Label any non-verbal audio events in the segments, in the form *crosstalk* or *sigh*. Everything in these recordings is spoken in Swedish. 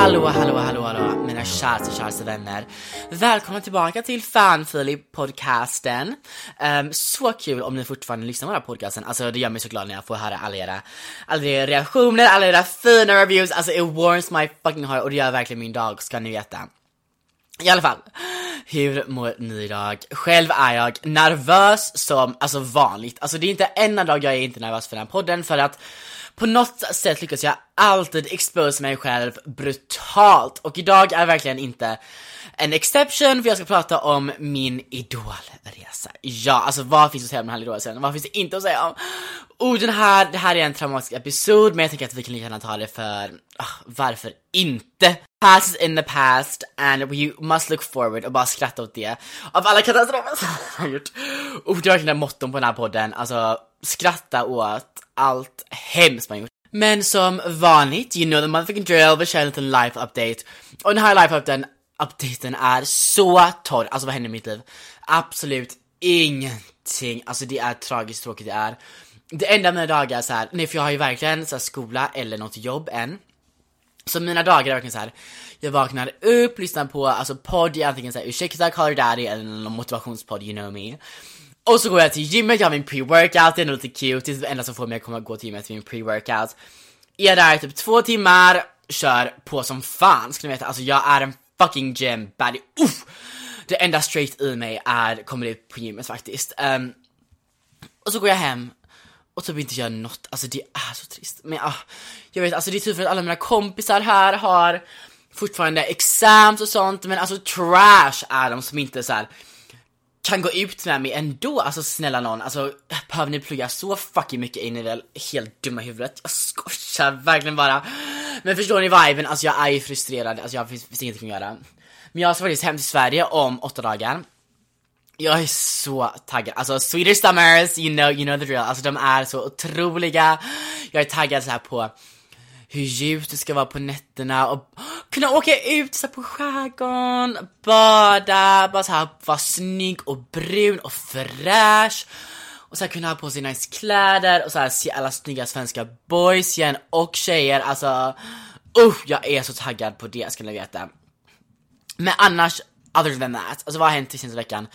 Hallå, hallå, hallå, hallå, mina käraste, käraste vänner. Välkomna tillbaka till Fanfili-podcasten. Um, ehm, så kul om ni fortfarande lyssnar på den här podcasten. Alltså det gör mig så glad när jag får höra alla era, alla era reaktioner, alla era fina reviews. Alltså it warms my fucking heart och det gör verkligen min dag, ska ni veta. I alla fall, hur mår ni idag? Själv är jag nervös som, alltså vanligt. Alltså det är inte en dag jag är inte nervös för den här podden för att på något sätt lyckas jag alltid expose mig själv brutalt. Och idag är verkligen inte en exception för jag ska prata om min idolresa. Ja, alltså vad finns att säga om den här idolresan? Vad finns det inte att säga om? Oh, den här, det här är en traumatisk episod men jag tänker att vi kan lika gärna ta det för, oh, varför inte? Past is in the past and we must look forward och bara skratta åt det. Av alla katastrofer som jag har gjort. Oh, det är verkligen motton på den här podden, alltså skratta åt allt hemskt man gjort. Men som vanligt, you know the motherfucking drill, vi kör en liten life update. Och den här life updaten, Aptiten är så torr, alltså vad händer i mitt liv? Absolut ingenting, alltså det är tragiskt tråkigt det är. Det enda mina dagar är så här, nej för jag har ju verkligen så här, skola eller något jobb än. Så mina dagar är verkligen så här. jag vaknar upp, lyssnar på alltså podd, antingen såhär ursäkta Call Daddy eller någon motivationspodd, you know me. Och så går jag till gymmet, jag har min pre-workout, det är nog lite cute, det är det enda som får mig att komma gå till gymmet, min pre-workout. Är där typ två timmar, kör på som fan ska ni veta, alltså jag är en fucking gym baddie, uff! Det enda straight i mig är, kommer ut på gymmet faktiskt. Um, och så går jag hem och typ inte gör något, alltså det är så trist. Men ah, jag vet, alltså det är typ för att alla mina kompisar här har fortfarande exams och sånt, men alltså trash är de som inte så här kan gå ut med mig ändå, alltså snälla någon, alltså behöver ni plugga så fucking mycket in i väl helt dumma huvudet? Jag skojar verkligen bara. Men förstår ni viben? Alltså jag är ju frustrerad, alltså jag finns, finns ingenting att göra. Men jag ska faktiskt hem till Sverige om åtta dagar. Jag är så taggad, alltså Swedish Summers, you know, you know the drill, alltså de är så otroliga. Jag är taggad så här på hur ljust det ska vara på nätterna och kunna åka ut så på skärgården, bada, bara så här vara snygg och brun och fräsch. Och så här kunna ha på sig nice kläder och så här se alla snygga svenska boys igen och tjejer, alltså uh, jag är så taggad på det ska ni veta. Men annars, other than that, alltså vad har hänt senaste veckan?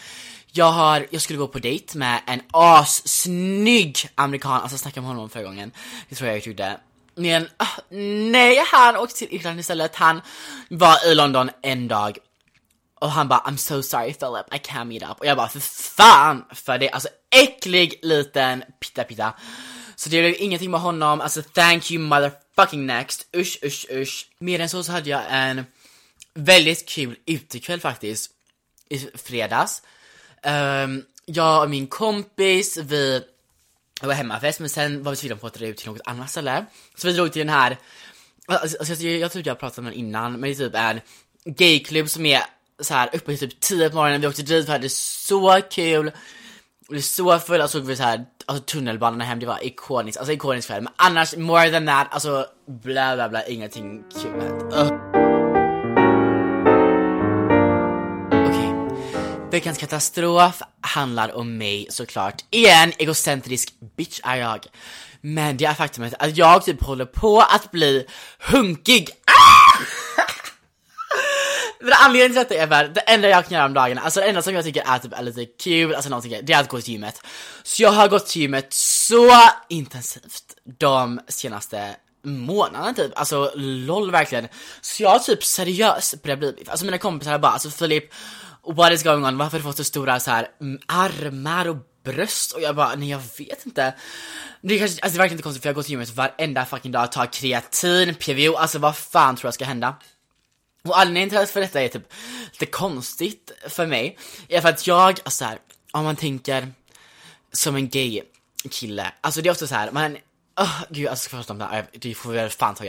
Jag har, jag skulle gå på dejt med en assnygg amerikan, alltså snacka med honom förra gången, det tror jag jag gjorde. Men uh, nej, han åkte till Irland istället. Han var i London en dag och han bara I'm so sorry Philip, I can't meet up. Och jag bara för fan för det, alltså äcklig liten pitta pitta. Så det blev ingenting med honom, alltså thank you motherfucking next, usch usch usch. Mer än så så hade jag en väldigt kul utekväll faktiskt, i fredags. Um, jag och min kompis, vi det var hemmafest, men sen var vi tvungna på att dra ut till något annat ställe. Så vi drog till den här, alltså, alltså jag, jag tror jag pratade om den innan, men det är typ en gayklubb som är så här uppe till typ 10 på morgonen, vi åkte dit, vi hade så kul, vi blev så fulla, såg vi så här, alltså tunnelbanan hem, det var ikoniskt, alltså ikoniskt kväll, men annars, more than that, alltså bla bla bla, ingenting kul uh. veckans katastrof handlar om mig såklart. Igen, egocentrisk bitch är jag. Men det är faktumet att jag typ håller på att bli hunkig. Ah! Men anledningen till detta är för det enda jag kan göra om dagarna, alltså det enda som jag tycker är typ är lite kul, alltså någonting, det är att gå till gymmet. Så jag har gått till gymmet så intensivt de senaste månaderna typ, alltså LOL verkligen. Så jag har typ seriöst börjat bli, alltså mina kompisar har bara, alltså Filip, what is going on, varför har du fått så stora så här mm, armar och bröst? Och jag bara, nej jag vet inte. Det är kanske, alltså det är verkligen inte konstigt för jag går till gymmet varenda fucking dag, tar kreatin, PVO, alltså vad fan tror jag ska hända? Och anledningen till detta är typ lite konstigt för mig, är för att jag, alltså här, om man tänker som en gay kille, alltså det är ofta så här, man Oh, gud, alltså ska jag prata om det här, det får vi väl fan ta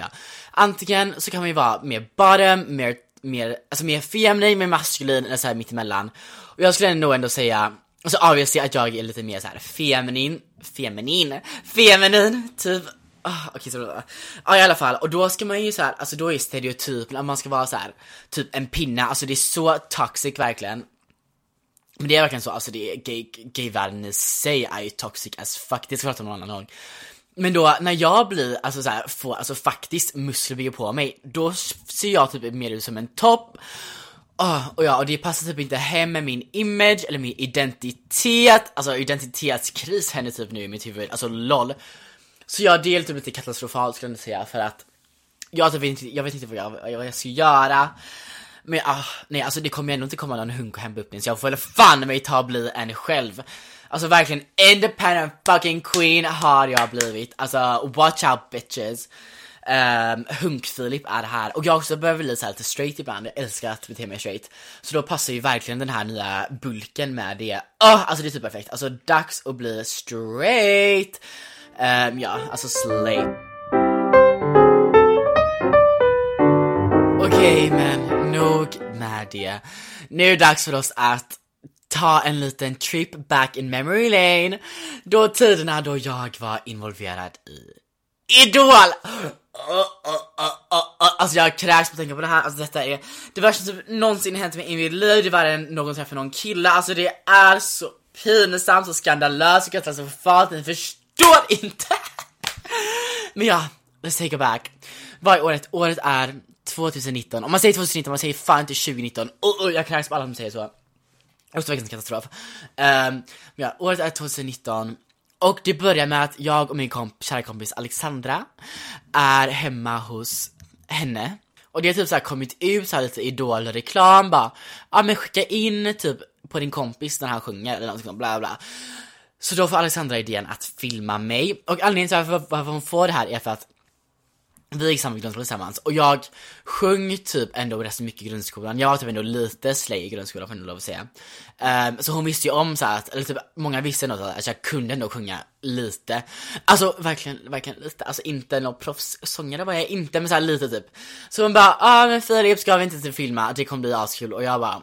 Antingen så kan man ju vara mer bottom, mer, mer, alltså mer feminin, mer maskulin eller såhär mittemellan. Och jag skulle nog ändå säga, alltså obviously att jag är lite mer såhär feminin, feminin, feminin, typ. Ah, okej, okay, så Ja i alla fall, och då ska man ju så här, alltså då är stereotypen att man ska vara så här, typ en pinne, alltså det är så toxic verkligen. Men det är verkligen så, alltså det är gay, gayvärlden i sig är ju toxic as fuck, det ska jag prata om någon annan gång. Men då när jag blir, alltså så här, får alltså faktiskt muskler bygger på mig, då ser jag typ mer ut som en topp. Oh, och ja, och det passar typ inte hem med min image eller min identitet, alltså identitetskris händer typ nu i mitt huvud, alltså LOL. Så jag det är typ lite katastrofalt skulle jag säga för att jag, typ inte, jag vet inte vad jag, vad jag ska göra. Men ah, nej alltså det kommer ju ändå inte komma någon hunk och hämta upp mig så jag får väl fan mig ta och bli en själv. Alltså verkligen independent fucking queen har jag blivit. Alltså watch out bitches. Ehm, um, Hunk-Filip är här och jag också behöver bli så lite straight ibland, jag älskar att bete mig straight. Så då passar ju verkligen den här nya bulken med det. Oh, alltså det är typ perfekt, alltså dags att bli straight. Um, ja, alltså slay. Okej, okay, men nog med det. Nu är det dags för oss att ta en liten trip back in memory lane. Då tiderna då jag var involverad i Idol! Oh, oh, oh, alltså jag kräks på att tänka på det här, alltså detta är det värsta som någonsin hänt mig i mitt liv, det är värre än någon träffar någon kille, alltså det är så pinsamt och skandalöst och katastrofalt, ni förstår Förstår inte! Men ja, let's take it back. Vad är året? Året är 2019, om man säger 2019, man säger fan inte 2019, oh, oh, jag kräks på alla som säger så. Också veckans katastrof. Um, ja, året är 2019 och det börjar med att jag och min komp kära kompis Alexandra är hemma hos henne. Och det har typ så kommit ut så lite idol-reklam bara, ja men skicka in typ på din kompis när han sjunger eller något sånt, bla bla. Så då får Alexandra idén att filma mig. Och anledningen till varför hon får det här är för att vi gick samma grundskola tillsammans och jag sjöng typ ändå rätt mycket i grundskolan. Jag var typ ändå lite slay i grundskolan får jag lov att säga. Um, så hon visste ju om så att, eller typ många visste ändå att jag kunde ändå sjunga lite. Alltså verkligen, verkligen lite. Alltså inte någon proffssångare var jag inte, men så lite typ. Så hon bara, ja ah, men Filip ska vi inte typ filma? Det kommer bli askul och jag bara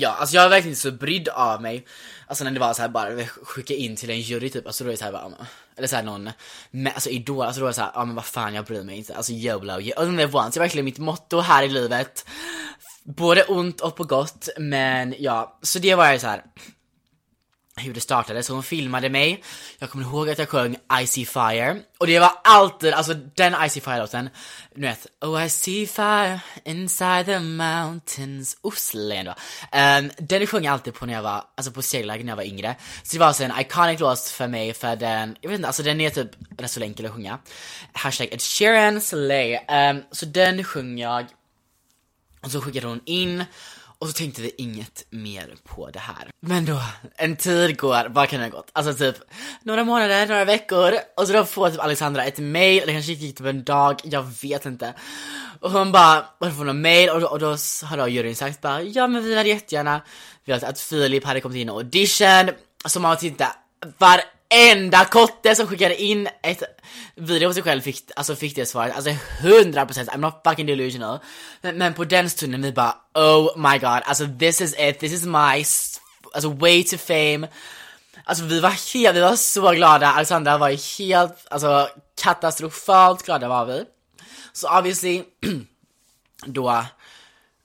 Ja, alltså jag var verkligen så brydd av mig. Alltså när det var så här bara skicka in till en jury typ, alltså då är det så här bara, eller såhär någon, men, alltså idol, alltså då är det såhär, ja men vad fan jag bryr mig inte, alltså YOLO, you only once, det är verkligen mitt motto här i livet. Både ont och på gott, men ja, så det var ju så här hur det startade, så hon filmade mig, jag kommer ihåg att jag sjöng I see fire, och det var alltid, alltså den I see fire-låten, du vet, Oh I see fire inside the mountains, Oslen då. Um, ehm, den sjöng jag alltid på när jag var, alltså på seglarläger när jag var yngre, så det var alltså en iconic låt för mig för den, jag vet inte, alltså den är typ rätt så enkel att sjunga. Hashtag Ed Sheeran Slay, um, så den sjöng jag, och så skickade hon in, och så tänkte vi inget mer på det här. Men då, en tid går, vad kan det ha gått? Alltså typ några månader, några veckor och så då får typ Alexandra ett mail, eller kanske gick typ en dag, jag vet inte. Och hon bara, och får något mail och, och då har då juryn sagt bara, ja men vi hade jättegärna velat att Filip hade kommit in och audition, som man titta var enda kotte som skickade in ett video på sig själv fick, alltså fick det svaret, alltså 100% I'm not fucking delusional. Men, men på den stunden vi bara oh my god, alltså this is it, this is my, alltså way to fame. Alltså vi var helt, vi var så glada, Alexandra var helt, alltså katastrofalt glada var vi. Så obviously, *clears throat* då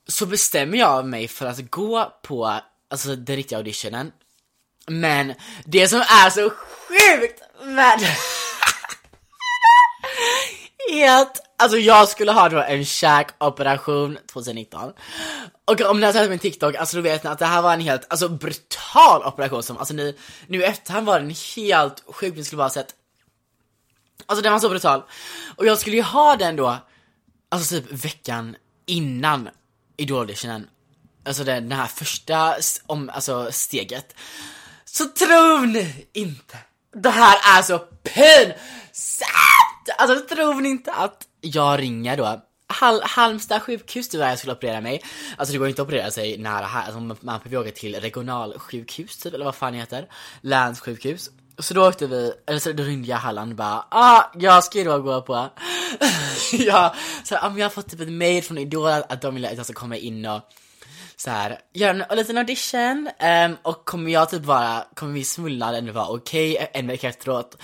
så bestämmer jag mig för att gå på alltså den riktiga auditionen. Men det som är så sjukt med *laughs* är att, alltså jag skulle ha då en käkoperation 2019. Och om ni har sett min TikTok, alltså då vet ni att det här var en helt, alltså brutal operation som, alltså ni, nu i efterhand var den helt sjuk, ni skulle bara ha sett Alltså den var så brutal. Och jag skulle ju ha den då, alltså typ veckan innan idol Alltså den, den här första, om, alltså steget. Så tror ni inte, det här är så pinsamt! Alltså tror ni inte att jag ringer då Hal Halmstad sjukhus tyvärr jag skulle operera mig. Alltså det går inte att operera sig nära här, alltså man behöver åka till regionalsjukhus typ, eller vad fan det heter. Länssjukhus. Så då åkte vi, eller så då ringde jag Halland och bara ah, jag ska ju då gå på *laughs* ja, så ah, jag har fått typ ett mail från Idol att de vill att jag ska komma in och så här, göra en, liten audition um, och kommer jag typ vara, kommer vi svullnad ändå vara okej okay, en vecka efteråt?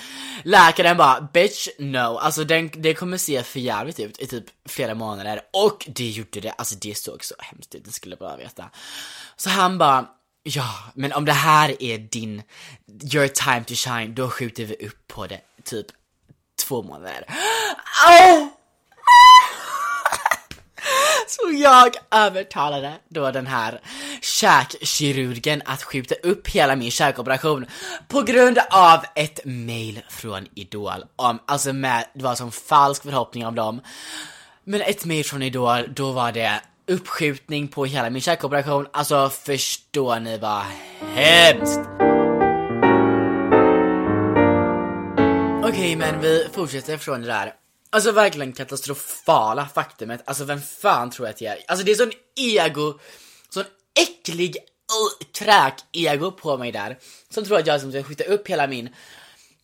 Läkaren bara bitch no, alltså den, det kommer se för jävligt ut i typ flera månader och det gjorde det, alltså det såg så hemskt ut, det skulle bara veta. Så han bara Ja, men om det här är din, your time to shine, då skjuter vi upp på det typ två månader. *gasps* Oh! Så jag övertalade då den här käkkirurgen att skjuta upp hela min käkoperation på grund av ett mail från Idol om, alltså med, det var som falsk förhoppning av dem. Men ett mail från Idol, då var det uppskjutning på hela min käkoperation. Alltså förstår ni vad hemskt? Okej, okay, men vi fortsätter från det där. Alltså verkligen katastrofala faktumet. Alltså vem fan tror jag att jag är? Alltså det är sån ego, sån äcklig uh, kräk-ego på mig där. Som tror att jag liksom ska skjuta upp hela min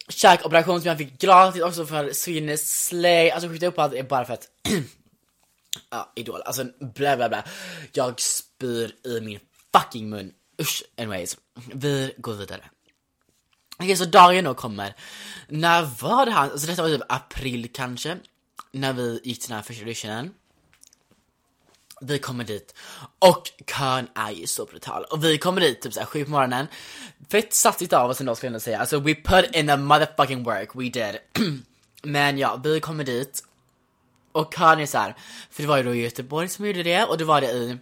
käkoperation som jag fick gratis också för Sweden Slay. Alltså skjuta upp allt är bara för att *clears throat* ja, idol, alltså bla bla bla. Jag spyr i min fucking mun. Usch, anyways. Vi går vidare. Okej, så dagen då kommer. När var det han, Alltså detta var typ april kanske. När vi gick till den här första auditionen. Vi kommer dit. Och kön är ju så brutal. Och vi kommer dit typ såhär sju på morgonen. Fett satsigt av oss ändå skulle jag ändå säga, alltså we put in the motherfucking work, we did. *clears throat* Men ja, vi kommer dit. Och kön är såhär, för det var ju då i Göteborg som gjorde det. Och det var det i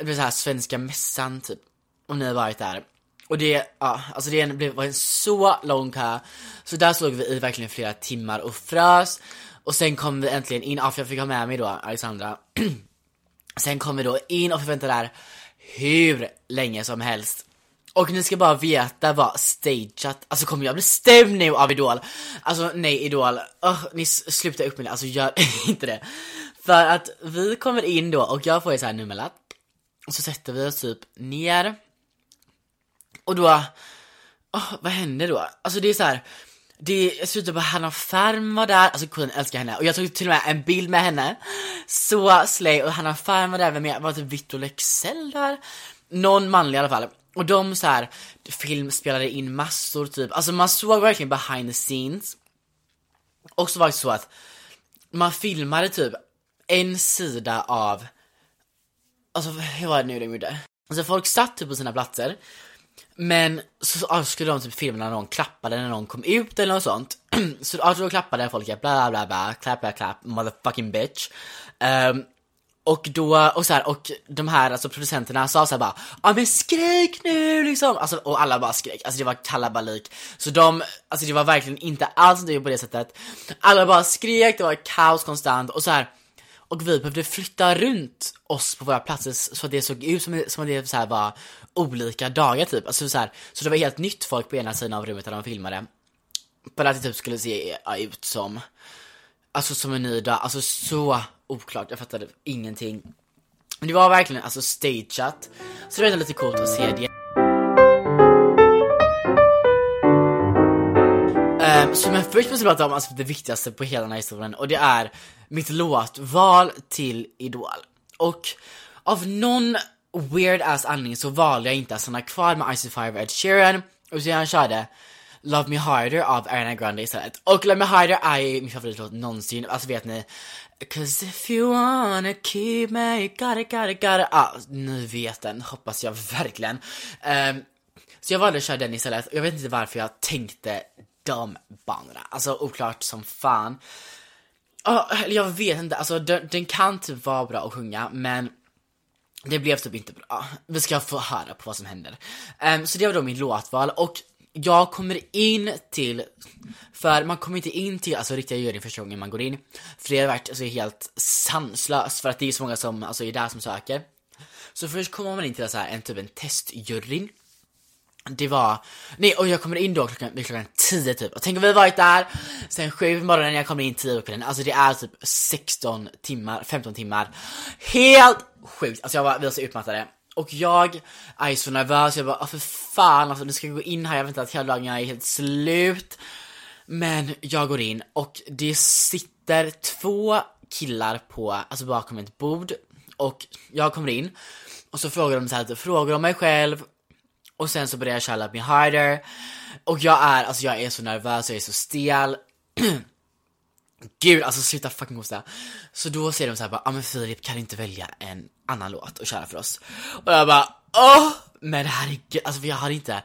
det så här svenska mässan typ. Om ni har varit där och det, ja, alltså det var en så lång kö Så där stod vi i verkligen flera timmar och frös Och sen kom vi äntligen in, ja för jag fick ha med mig då Alexandra *clears throat* Sen kom vi då in och förväntade där hur länge som helst och ni ska bara veta vad stageat, alltså kommer jag bli stämd nu av Idol? Alltså nej Idol, oh, ni slutar upp med det, alltså gör *laughs* inte det. För att vi kommer in då och jag får ju så här nummerlapp. Och så sätter vi oss typ ner. Och då, oh, vad hände då? Alltså det är så här. Det ser ut som att Hanna Färm var där, alltså kunden älskar henne och jag tog till och med en bild med henne Så slay, och Hanna Färm var där, vem mer? Var typ Victor Lexell där? Någon manlig i alla fall och de så här film spelade in massor typ, alltså man såg verkligen behind the scenes. Och så var det så att man filmade typ en sida av, alltså hur var det nu de gjorde? Alltså folk satt typ på sina platser, men ah, så skulle de typ filma när någon klappade när någon kom ut eller något sånt. *clears throat* så alltså, då klappade folk, bla bla bla bla, clap clap clap, motherfucking bitch. Um, och då, och så här, och de här alltså producenterna sa såhär bara Ja men skrik nu liksom! Alltså, och alla bara skrek, alltså det var kalabalik Så de, alltså det var verkligen inte alls det på det sättet Alla bara skrek, det var kaos konstant och så här. Och vi behövde flytta runt oss på våra platser så att det såg ut som, som att det så här var olika dagar typ. Alltså så, här, så det var helt nytt folk på ena sidan av rummet där de filmade. För att det typ skulle se ut som Alltså som en ny dag, alltså så oklart, jag fattade ingenting. Men det var verkligen alltså stageat, så det var lite coolt att se det. Så men först måste jag prata om alltså, det viktigaste på hela den här historien och det är mitt låtval till Idol. Och av någon weird ass anledning så valde jag inte att stanna kvar med Icy Fire och Ed Sheeran och så jag körde Love Me Harder av Ariana Grande istället. Och Love Me Harder är min favoritlåt någonsin, alltså vet ni Cause if you wanna keep me, you gotta, gotta, gotta. Ah, nu vet den, hoppas jag verkligen. Um, så jag valde att köra den istället. Jag vet inte varför jag tänkte de banorna. Alltså oklart som fan. Oh, jag vet inte, alltså den, den kan typ vara bra att sjunga, men det blev typ inte bra. Vi ska få höra på vad som händer. Um, så det var då min låtval och jag kommer in till, för man kommer inte in till alltså riktiga juryn första gången man går in. För det har varit alltså, helt sanslöst för att det är så många som alltså, är där som söker. Så först kommer man in till så här, en typ en testjuryn. Det var, nej och jag kommer in då klockan, vid klockan 10 typ. Och tänk om vi varit där sen 7 på morgonen jag kommer in 10 på kvällen, alltså det är typ 16 timmar, 15 timmar. Helt sjukt, alltså jag var, vi var så utmattade. Och jag är så nervös, jag bara, för fan alltså nu ska jag gå in här, jag har väntat hela dagen, jag är helt slut. Men jag går in och det sitter två killar på, alltså bakom ett bord. Och jag kommer in och så frågar de så här, typ, frågar om mig själv? Och sen så börjar jag köra Me Harder och jag är, alltså jag är så nervös, jag är så stel *clears throat* Gud, alltså sluta fucking hosta. Så då säger de så här bara, ja ah, men Filip kan du inte välja en annan låt att köra för oss? Och jag bara, åh! Men herregud, alltså jag hade inte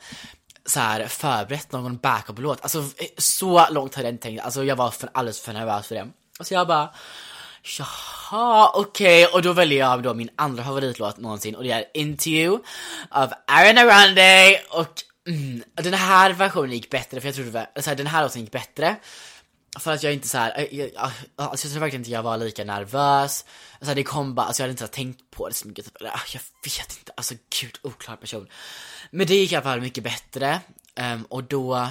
så här förberett någon backup-låt. Alltså eh, så långt hade jag inte tänkt, alltså jag var för, alldeles för nervös för det. Så jag bara, jaha okej, okay. och då väljer jag då min andra favoritlåt någonsin och det är Into You av Ariana Grande och mm, den här versionen gick bättre för jag trodde, så här, den här låten gick bättre för att jag inte så här, jag, jag, alltså jag tror verkligen inte jag var lika nervös. Alltså det kom bara, alltså jag hade inte tänkt på det så mycket. Typ, jag vet inte, alltså gud, oklar person. Men det gick i alla fall mycket bättre. Um, och då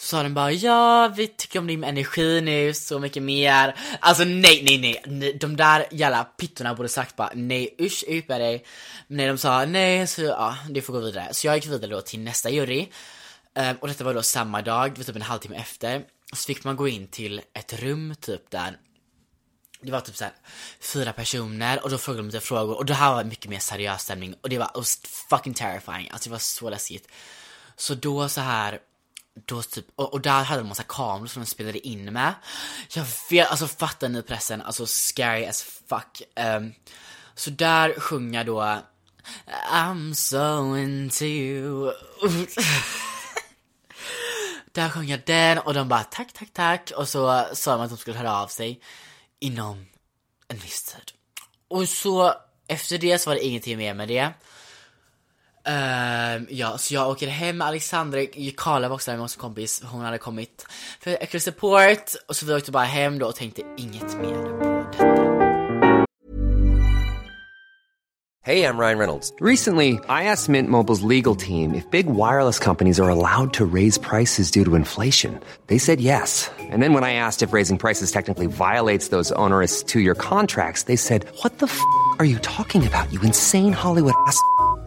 så sa den bara ja, vi tycker om din energi nu så mycket mer. Alltså nej, nej, nej, de där jävla pittorna borde sagt bara nej, usch, ut med dig. Men nej, de sa nej, så ja, du får gå vidare. Så jag gick vidare då till nästa jury. Um, och detta var då samma dag, typ en halvtimme efter så fick man gå in till ett rum typ där det var typ såhär fyra personer och då frågade de lite frågor och det här var mycket mer seriös stämning och det var fucking terrifying, alltså det var så läskigt. Så då så här då typ, och, och där hade de massa kameror som de spelade in med. Jag vet, alltså fattar ni pressen, alltså scary as fuck. Um, så där sjunger jag då I'm so into you. *laughs* Där sjöng jag den och de bara tack, tack, tack och så sa de att de skulle höra av sig inom en viss tid. Och så efter det så var det ingenting mer med det. Uh, ja, så jag åker hem med Alexandra, Karla var också där med oss kompis, hon hade kommit för extra support och så vi åkte bara hem då och tänkte inget mer på detta. Hej, jag Ryan Reynolds. Recently, I asked Mint Mobile's legal team if big wireless companies are allowed to raise prices due to inflation. They said yes. And then when I asked if raising prices technically violates those onerous two-year contracts, they said, "What the f*** are you talking about? You insane Hollywood ass."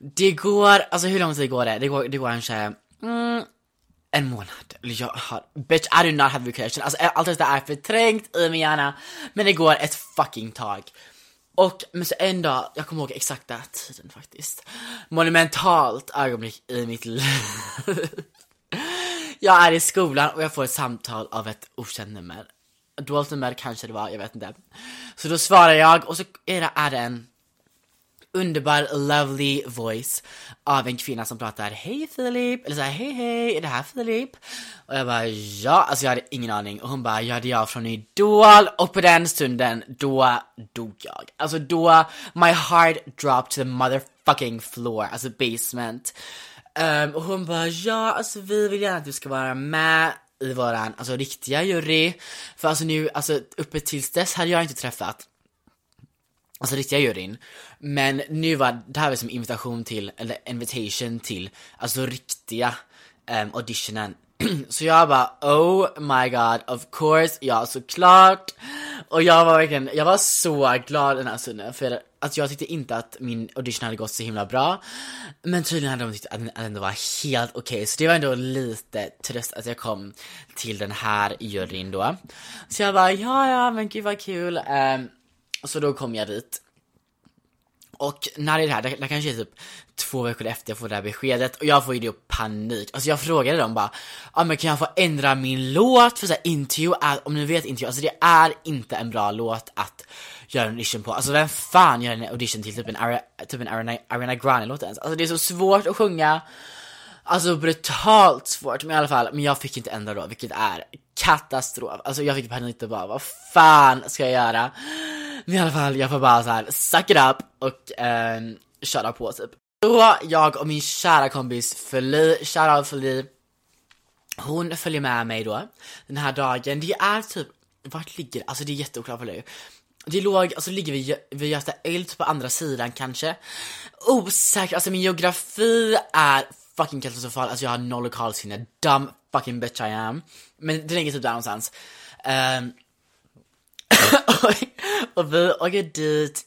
Det går, alltså hur lång tid går det? Det går, det går kanske, mm, en månad. Eller jag har, bitch I do not have vacation. Alltså allt detta är förträngt i min hjärna. Men det går ett fucking tag. Och men så en dag, jag kommer ihåg exakta tiden faktiskt. Monumentalt ögonblick i mitt liv. *laughs* jag är i skolan och jag får ett samtal av ett okänt nummer. Dolt nummer kanske det var, jag vet inte. Så då svarar jag och så är det, är det en underbar, lovely voice av en kvinna som pratar Hej Filip, eller såhär Hej hej, är det här Filip? Och jag bara ja, alltså jag hade ingen aning och hon bara ja det är jag från Idol och på den stunden då dog jag. Alltså då, my heart dropped to the motherfucking floor, alltså basement. Um, och hon bara, ja alltså vi vill gärna att du ska vara med i våran, alltså riktiga jury. För alltså nu, alltså uppe tills dess hade jag inte träffat Alltså riktiga juryn. Men nu var det här var som invitation till, eller invitation till, alltså riktiga um, auditionen. *clears throat* så jag bara, oh my god, of course, ja såklart. Och jag var verkligen, jag var så glad den här stunden för att jag tyckte inte att min audition hade gått så himla bra. Men tydligen hade de tyckt att den ändå var helt okej, okay. så det var ändå lite tröst att jag kom till den här juryn då. Så jag bara, ja ja men gud vad kul. Um, så då kom jag dit. Och när det är det här, det, det kanske är typ två veckor efter jag får det här beskedet och jag får ju då panik. Alltså jag frågade dem bara, ja ah, men kan jag få ändra min låt? För såhär intervju är, om ni vet intervju, alltså det är inte en bra låt att göra en audition på. Alltså vem fan gör en audition till typ en, Ari, typ en Ariana, Ariana Grande låt ens? Alltså det är så svårt att sjunga. Alltså brutalt svårt, men i alla fall, men jag fick inte ändra då, vilket är katastrof. Alltså jag fick panik och bara, vad fan ska jag göra? Men i alla fall, jag får bara så här suck it up och eh, köra på typ. Så jag och min kära kompis Feli, shoutout Feli, hon följer med mig då den här dagen. Det är typ, vart ligger Alltså det är jätteoklart för dig. Det låg, alltså ligger vi vid Göta eld typ på andra sidan kanske. Osäker, alltså min geografi är fucking katastrofal, alltså jag har noll lokalsinne, dumb fucking bitch I am. Men det ligger typ där någonstans. Um, och vi åker dit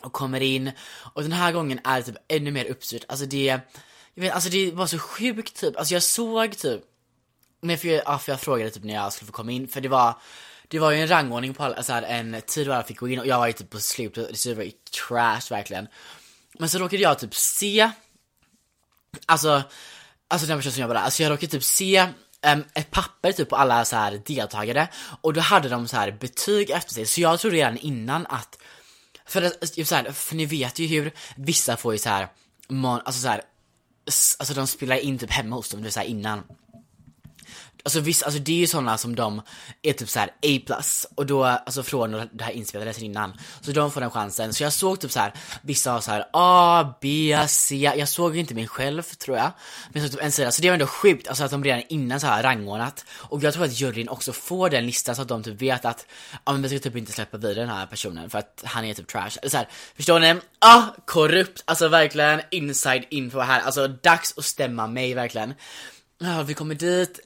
och kommer in och den här gången är det typ ännu mer uppstyrt. Alltså det, jag vet, alltså det var så sjukt typ. Alltså jag såg typ, men för jag, ja, för jag frågade typ när jag skulle få komma in, för det var det var ju en rangordning på alla, alltså en tid då jag fick gå in och jag var ju typ på slutet, det var ju trash verkligen. Men så råkade jag typ se, alltså, alltså den personen som jobbade där, alltså jag råkade typ se um, ett papper typ på alla så här deltagare och då hade de så här betyg efter sig. Så jag trodde redan innan att, för, så här, för ni vet ju hur vissa får ju så här, man, alltså så här, alltså de spelar in typ hemma hos dem, det så här innan. Alltså visst, alltså det är ju sådana som de är typ såhär A+, och då, alltså från det här inspelade innan. Så de får den chansen. Så jag såg typ så här vissa har såhär A, B, C, jag såg ju inte min själv tror jag. Men jag såg typ en sida, så det var ändå sjukt, alltså att de redan innan så här rangordnat. Och jag tror att juryn också får den listan så att de typ vet att, ja men vi ska typ inte släppa vidare den här personen för att han är typ trash. Eller så här, förstår ni? Ah, korrupt, alltså verkligen inside info här, alltså dags att stämma mig verkligen. Ja, vi kommer dit,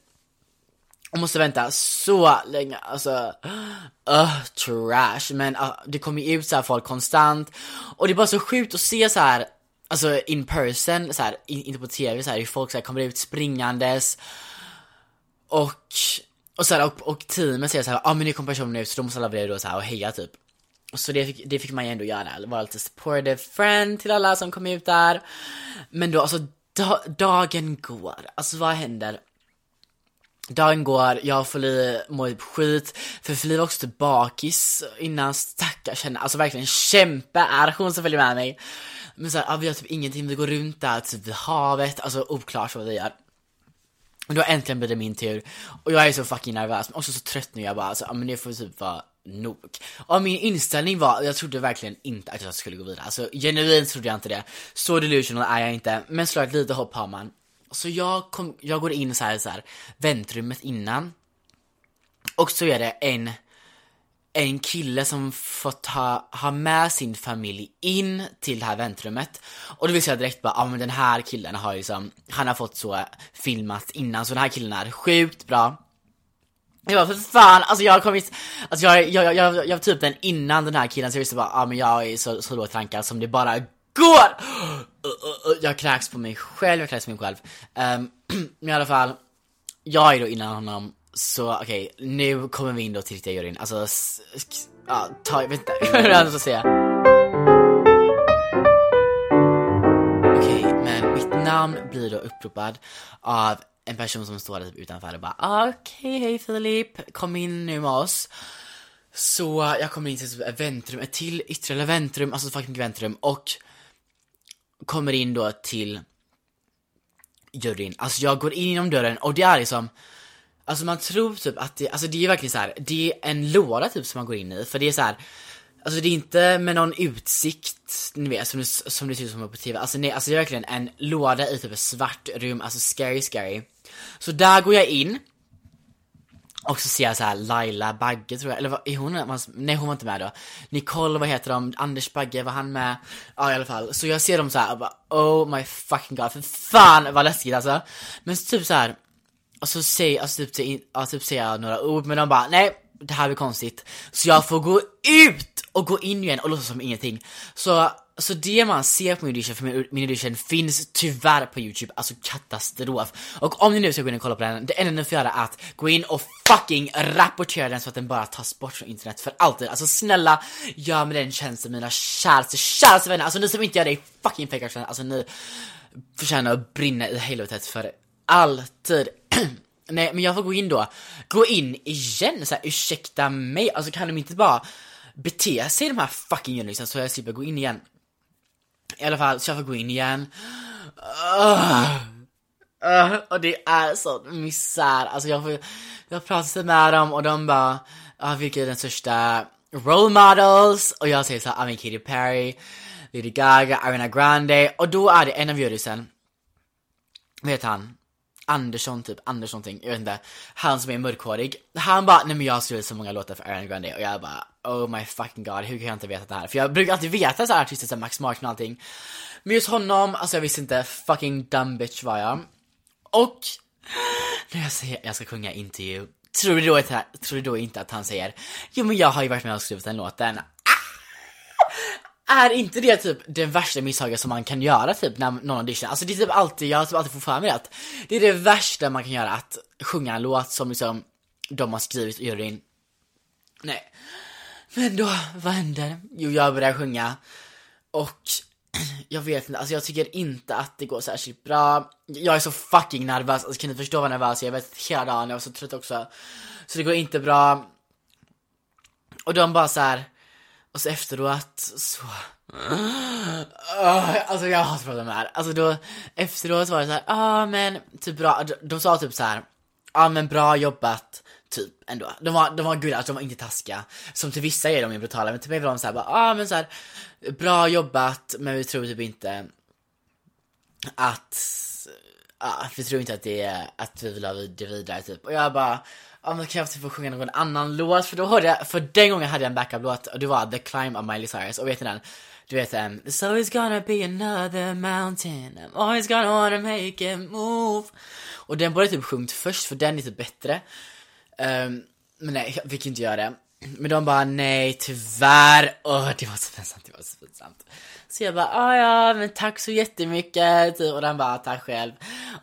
och måste vänta så länge, alltså, uh, trash. Men uh, det kommer ju ut så folk konstant. Och det är bara så sjukt att se så här, alltså in person, så här, in, inte på tv, så här, hur folk så här, kommer ut springandes. Och, och, så här, och, och teamet säger så här, ja ah, men nu kommer personen ut så då måste alla vara då så här och heja typ. Så det fick, det fick man ju ändå göra, vara lite supportive friend till alla som kom ut där. Men då, alltså da, dagen går, alltså vad händer? Dagen går, jag och Feli mår typ skit, för Feli var också typ bakis innan, stackars henne, alltså verkligen kämpe är hon som följer med mig. Men såhär, ja, vi gör typ ingenting, vi går runt där typ vid havet, alltså oklart vad vi gör. Och då äntligen blir det min tur, och jag är så fucking nervös, men också så trött nu, jag bara alltså, ja men det får typ vara nog. Och min inställning var, jag trodde verkligen inte att jag skulle gå vidare, alltså genuint trodde jag inte det. Så delusional är jag inte, men såklart lite hopp har man. Så jag, kom, jag går in så här, så här väntrummet innan. Och så är det en, en kille som fått ha, ha med sin familj in till det här väntrummet. Och då visste jag direkt bara, ja ah, men den här killen har ju som, han har fått så filmat innan, så den här killen är sjukt bra. Jag bara, för fan, alltså jag har kommit, alltså jag, jag, jag, jag, jag typ den innan den här killen, så jag visste bara, ja ah, men jag är så, så lågt rankad som det bara går! Jag kräks på mig själv, jag kräks på mig själv. Um, *clears throat* men i alla fall, jag är då innan honom, så okej, okay, nu kommer vi in då till riktiga juryn. Alltså, ja, ta, jag vet inte, *laughs* vad är det att säga? Okej, okay, men mitt namn blir då uppropad av en person som står där typ utanför och bara okej, okay, hej Filip, kom in nu med oss. Så jag kommer in till ett väntrum, ett till ytterligare väntrum, alltså fucking väntrum och kommer in då till juryn. Alltså jag går in genom dörren och det är liksom Alltså man tror typ att det, alltså det är verkligen så här, det är en låda typ som man går in i för det är så här, Alltså det är inte med någon utsikt, ni vet, som det, som det ser ut som på TV. Alltså nej, alltså det är verkligen en låda i typ ett svart rum, alltså scary scary. Så där går jag in. Och så ser jag så här Laila Bagge tror jag, eller vad, är hon, nej hon var inte med då. Nicole, vad heter de, Anders Bagge, var han med? Ja i alla fall. Så jag ser dem så här och bara oh my fucking god, för fan vad läskigt alltså. Men så typ så här och så säger, alltså typ, ja, typ säger jag några ord men de bara nej, det här blir konstigt. Så jag får gå ut och gå in igen och låtsas som ingenting. Så, så det man ser på min audition för min audition finns tyvärr på youtube, alltså katastrof. Och om ni nu ska gå in och kolla på den, det enda ni får göra är att gå in och fucking rapportera den så att den bara tas bort från internet för alltid. Alltså snälla, gör mig den tjänsten mina käraste, käraste vänner. Alltså ni som inte gör det i fucking fake alltså ni förtjänar att brinna i helvetet för alltid. *clears throat* Nej men jag får gå in då, gå in igen så här, ursäkta mig, alltså kan de inte bara bete sig de här fucking jurylisten så jag slipper gå in igen. I alla fall, så jag får gå in igen. Uh, uh, och det är sån misär, alltså jag får, jag pratar med dem och de bara, uh, vilka är den största role models? Och jag säger såhär, I'm Katy Perry, Lady Gaga, Ariana Grande, och då är det en av jurysen, vet han? Andersson typ, Anders någonting, jag vet inte. Han som är mörkhårig. Han bara, nej men jag har skrivit så många låtar för Ariana Grande och jag bara, oh my fucking god, hur kan jag inte veta det här? För jag brukar alltid veta så här artister som Max Martin och allting. Men just honom, alltså jag visste inte, fucking dumb bitch var jag. Och, när jag säger jag ska sjunga intervju, tror du då, inte, tror du då inte att han säger, jo men jag har ju varit med och skrivit den låten. Är inte det typ det värsta misstaget som man kan göra typ när någon audition? Alltså det är typ alltid, jag har typ alltid fått för mig att det är det värsta man kan göra, att sjunga en låt som liksom de har skrivit och juryn. Nej. Men då, vad händer? Jo, jag börjar sjunga och *clears throat* jag vet inte, alltså jag tycker inte att det går särskilt bra. Jag är så fucking nervös, alltså kan ni förstå vad nervös jag är? Jag vet hela dagen, jag var så trött också. Så det går inte bra. Och de bara så här och så efteråt så... Uh, alltså jag hatar att prata med det här. Alltså då, efteråt var det så här, ja ah, men typ bra, de, de sa typ så här, ja ah, men bra jobbat, typ ändå. De var, de var gulliga, alltså de var inte taskiga. Som till vissa är de ju brutala, men till mig var de såhär bara, ja ah, men så här, bra jobbat, men vi tror typ inte att, ja, ah, vi tror inte att det är, att vi vill ha det vidare typ. Och jag bara, ja men kan jag typ få sjunga någon annan låt? För då hörde jag, för den gången hade jag en backup-låt och det var The Climb of Miley Cyrus. Och vet ni den? Du vet um, There's always gonna be another mountain I'm always gonna wanna make a move Och den borde jag typ sjungit först för den är typ bättre um, Men nej, jag fick inte göra det Men de bara nej tyvärr, åh oh, det var så pinsamt, det var så pinsamt så jag bara, ah, ja men tack så jättemycket, typ. och den bara, tack själv.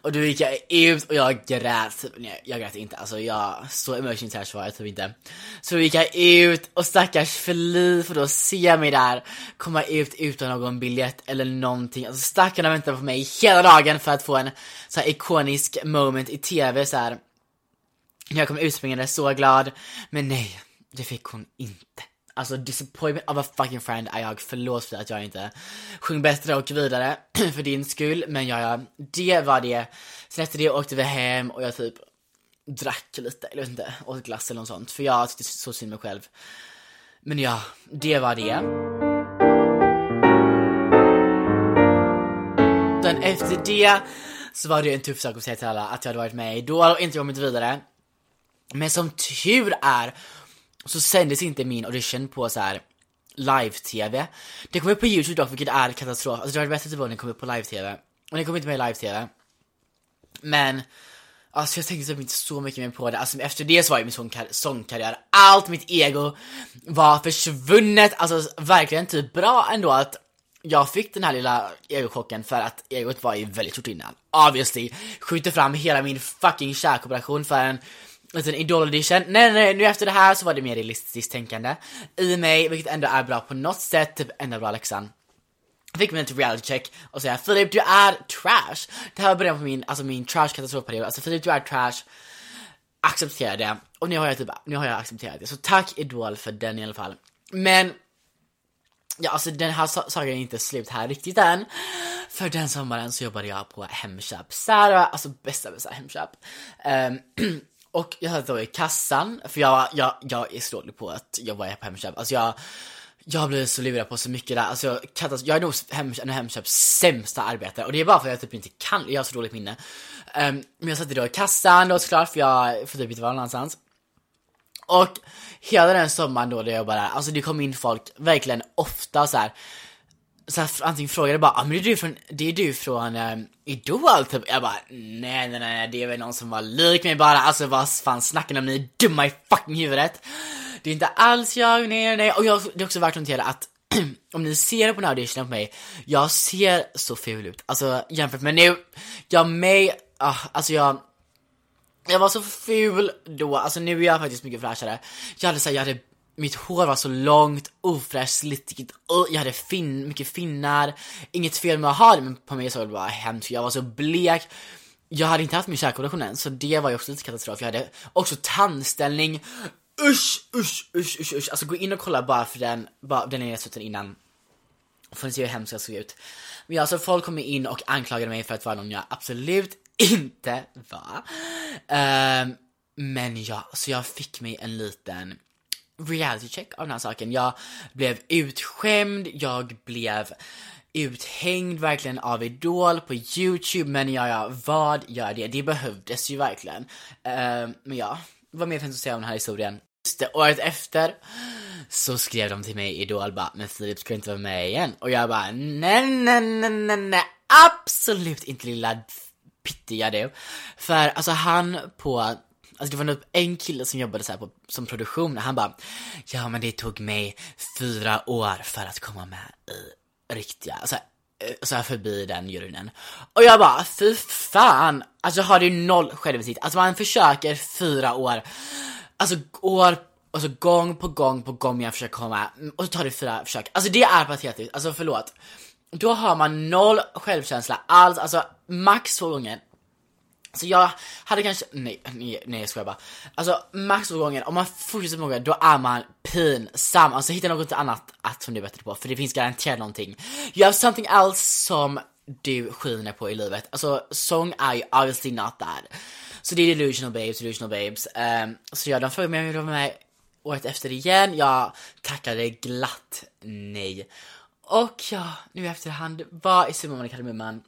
Och då gick jag ut och jag grät, typ. Nej, jag grät inte, alltså jag, så emotion trash var jag typ inte. Så då gick jag ut och stackars Feli för då se mig där komma ut utan någon biljett eller någonting. Alltså stackarna väntade på mig hela dagen för att få en så här ikonisk moment i tv så här. Jag kom utspringande så glad, men nej, det fick hon inte. Alltså disappointment of a fucking friend är jag, förlåt för att jag inte sjöng bättre och vidare *clears throat* för din skull, men ja, ja, det var det. Sen efter det åkte vi hem och jag typ drack lite, eller vet inte, åt glass eller något sånt, för jag tyckte så synd mig själv. Men ja, det var det. Sen efter det så var det en tuff sak att säga till alla att jag hade varit med i Idol och inte kommit vidare. Men som tur är så sändes inte min audition på så här live-tv. Det kom upp på youtube dock, vilket är katastrof. Alltså det var bättre typ om den kom upp på live-tv. Och den kom inte med i live-tv. Men, alltså jag tänkte typ inte så mycket mer på det. Alltså efter det så var ju min sångkar sångkarriär, allt mitt ego var försvunnet. Alltså verkligen typ bra ändå att jag fick den här lilla egochocken för att egot var ju väldigt stort innan. Obviously, skjuter fram hela min fucking käkoperation för en Alltså, liten idol audition. Nej, nej, nu efter det här så var det mer realistiskt tänkande i mig, vilket ändå är bra på något sätt, typ enda bra läxan. Fick mig till reality check och säga Filip du är trash. Det här var början på min, alltså min trash katastrofperiod. Alltså Filip du är trash. Acceptera det. Och nu har jag typ, nu har jag accepterat det. Så tack Idol för den i alla fall. Men Ja, alltså den här sagan är inte slut här riktigt än. För den sommaren så jobbade jag på Hemköp Sara, alltså bästa bästa Hemköp. Um, *clears throat* Och jag satt då i kassan, för jag, jag, jag är så dålig på att jobba på Hemköp. Alltså jag, Jag blir så lurad på så mycket där, alltså katastrof. Jag är nog hem, en Hemköps sämsta arbetare och det är bara för att jag typ inte kan, jag har så dåligt minne. Um, men jag satt då i kassan då såklart för jag får typ inte vara någonstans. Och hela den sommaren då, där jag bara, alltså det kom in folk verkligen ofta så här. Så här, antingen frågade bara, ah, men det är du från, det är du från um, Idol typ. Jag bara, nej nej nej, det är väl någon som var lik mig bara, alltså vad fan snackar ni om, ni är dumma i fucking huvudet. Det är inte alls jag, nej nej, och jag, det är också värt att notera att *clears throat* om ni ser på den här auditionen på mig, jag ser så ful ut. Alltså jämfört med nu, jag mig, ah, alltså jag jag var så ful då, alltså nu är jag faktiskt mycket fräschare. Jag hade såhär, jag hade mitt hår var så långt, ofräscht, slittigt, jag hade fin, mycket finnar. Inget fel med att ha det, men på mig så var det bara hemskt jag var så blek. Jag hade inte haft min kärkoperation än, så det var ju också lite katastrof. Jag hade också tandställning. Usch, usch, usch, usch, usch. Alltså gå in och kolla bara för den, bara den lilla snutten innan. Får ni se hur hemskt jag såg ut. Men alltså folk kommer in och anklagade mig för att vara någon jag absolut *laughs* inte var. Um, men ja, så jag fick mig en liten reality check av den här saken. Jag blev utskämd, jag blev uthängd verkligen av Idol på Youtube, men ja, ja, vad gör det? Det behövdes ju verkligen. Uh, men ja, vad mer finns att säga om den här historien? Just det, året efter så skrev de till mig i Idol bara, men Filip ska inte vara med igen? Och jag bara, nej, nej, nej, nej, nej, absolut inte lilla pittiga du. För alltså han på Alltså det var nog en kille som jobbade så på, som produktion, han bara Ja men det tog mig fyra år för att komma med i riktiga, så här, så här förbi den juryn. Och jag bara, fy fan! Alltså har du noll självinsikt. Alltså man försöker fyra år, alltså år, alltså gång på gång på gång jag försöker komma mm, och så tar det fyra försök. Alltså det är patetiskt, alltså förlåt. Då har man noll självkänsla alls, alltså max två gånger. Så jag hade kanske, nej, nej, nej jag skojar bara. Alltså maxårgången, om man fortsätter många då är man pinsam. Alltså hitta något annat att som du är bättre på, för det finns garanterat någonting. You have something else som du skiner på i livet. Alltså sång är ju obviously not that. Så det är delusional babes, delusional babes. Um, så ja, de frågade mig om jag ville vara med året efter igen. Jag tackade glatt nej. Och ja, nu i efterhand, vad är Simon Kardemumman?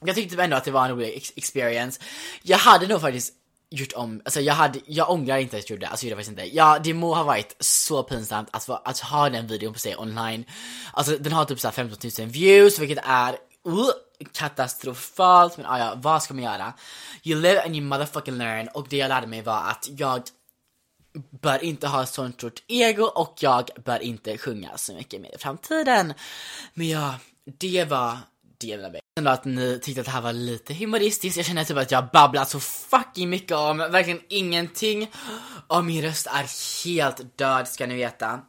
Jag tyckte typ ändå att det var en rolig experience. Jag hade nog faktiskt gjort om, alltså jag hade, jag ångrar inte att jag gjorde det, alltså jag gjorde faktiskt inte. Ja, det må ha varit så pinsamt att, att ha den videon på sig online. Alltså den har typ såhär 15 000 views, vilket är uh, katastrofalt, men ah, ja, vad ska man göra? You live and you motherfucking learn, och det jag lärde mig var att jag bör inte ha ett sånt stort ego och jag bör inte sjunga så mycket mer i framtiden. Men ja, det var det mig. Ändå att ni tyckte att det här var lite humoristiskt. Jag känner typ att jag babblat så fucking mycket om verkligen ingenting. Och min röst är helt död ska ni veta.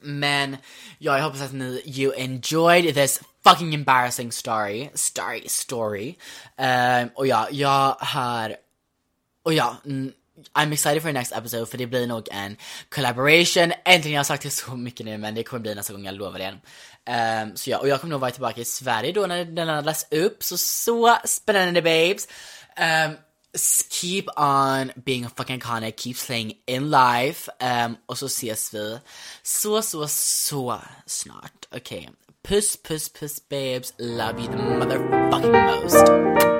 Men ja, jag hoppas att ni you enjoyed this fucking embarrassing story. Story, story. Um, och ja, jag har... Och ja, I'm excited for the next episode för det blir nog en collaboration. Äntligen, jag har sagt det så mycket nu men det kommer bli nästa gång, jag lovar det. Um, så ja, och jag kommer nog vara tillbaka i Sverige då när den laddas upp, så så spännande babes. Um, keep on being a fucking iconic, keep playing in life. Um, och så ses vi så, så, så snart. Okej. Okay. Puss, puss, puss babes. Love you the motherfucking most.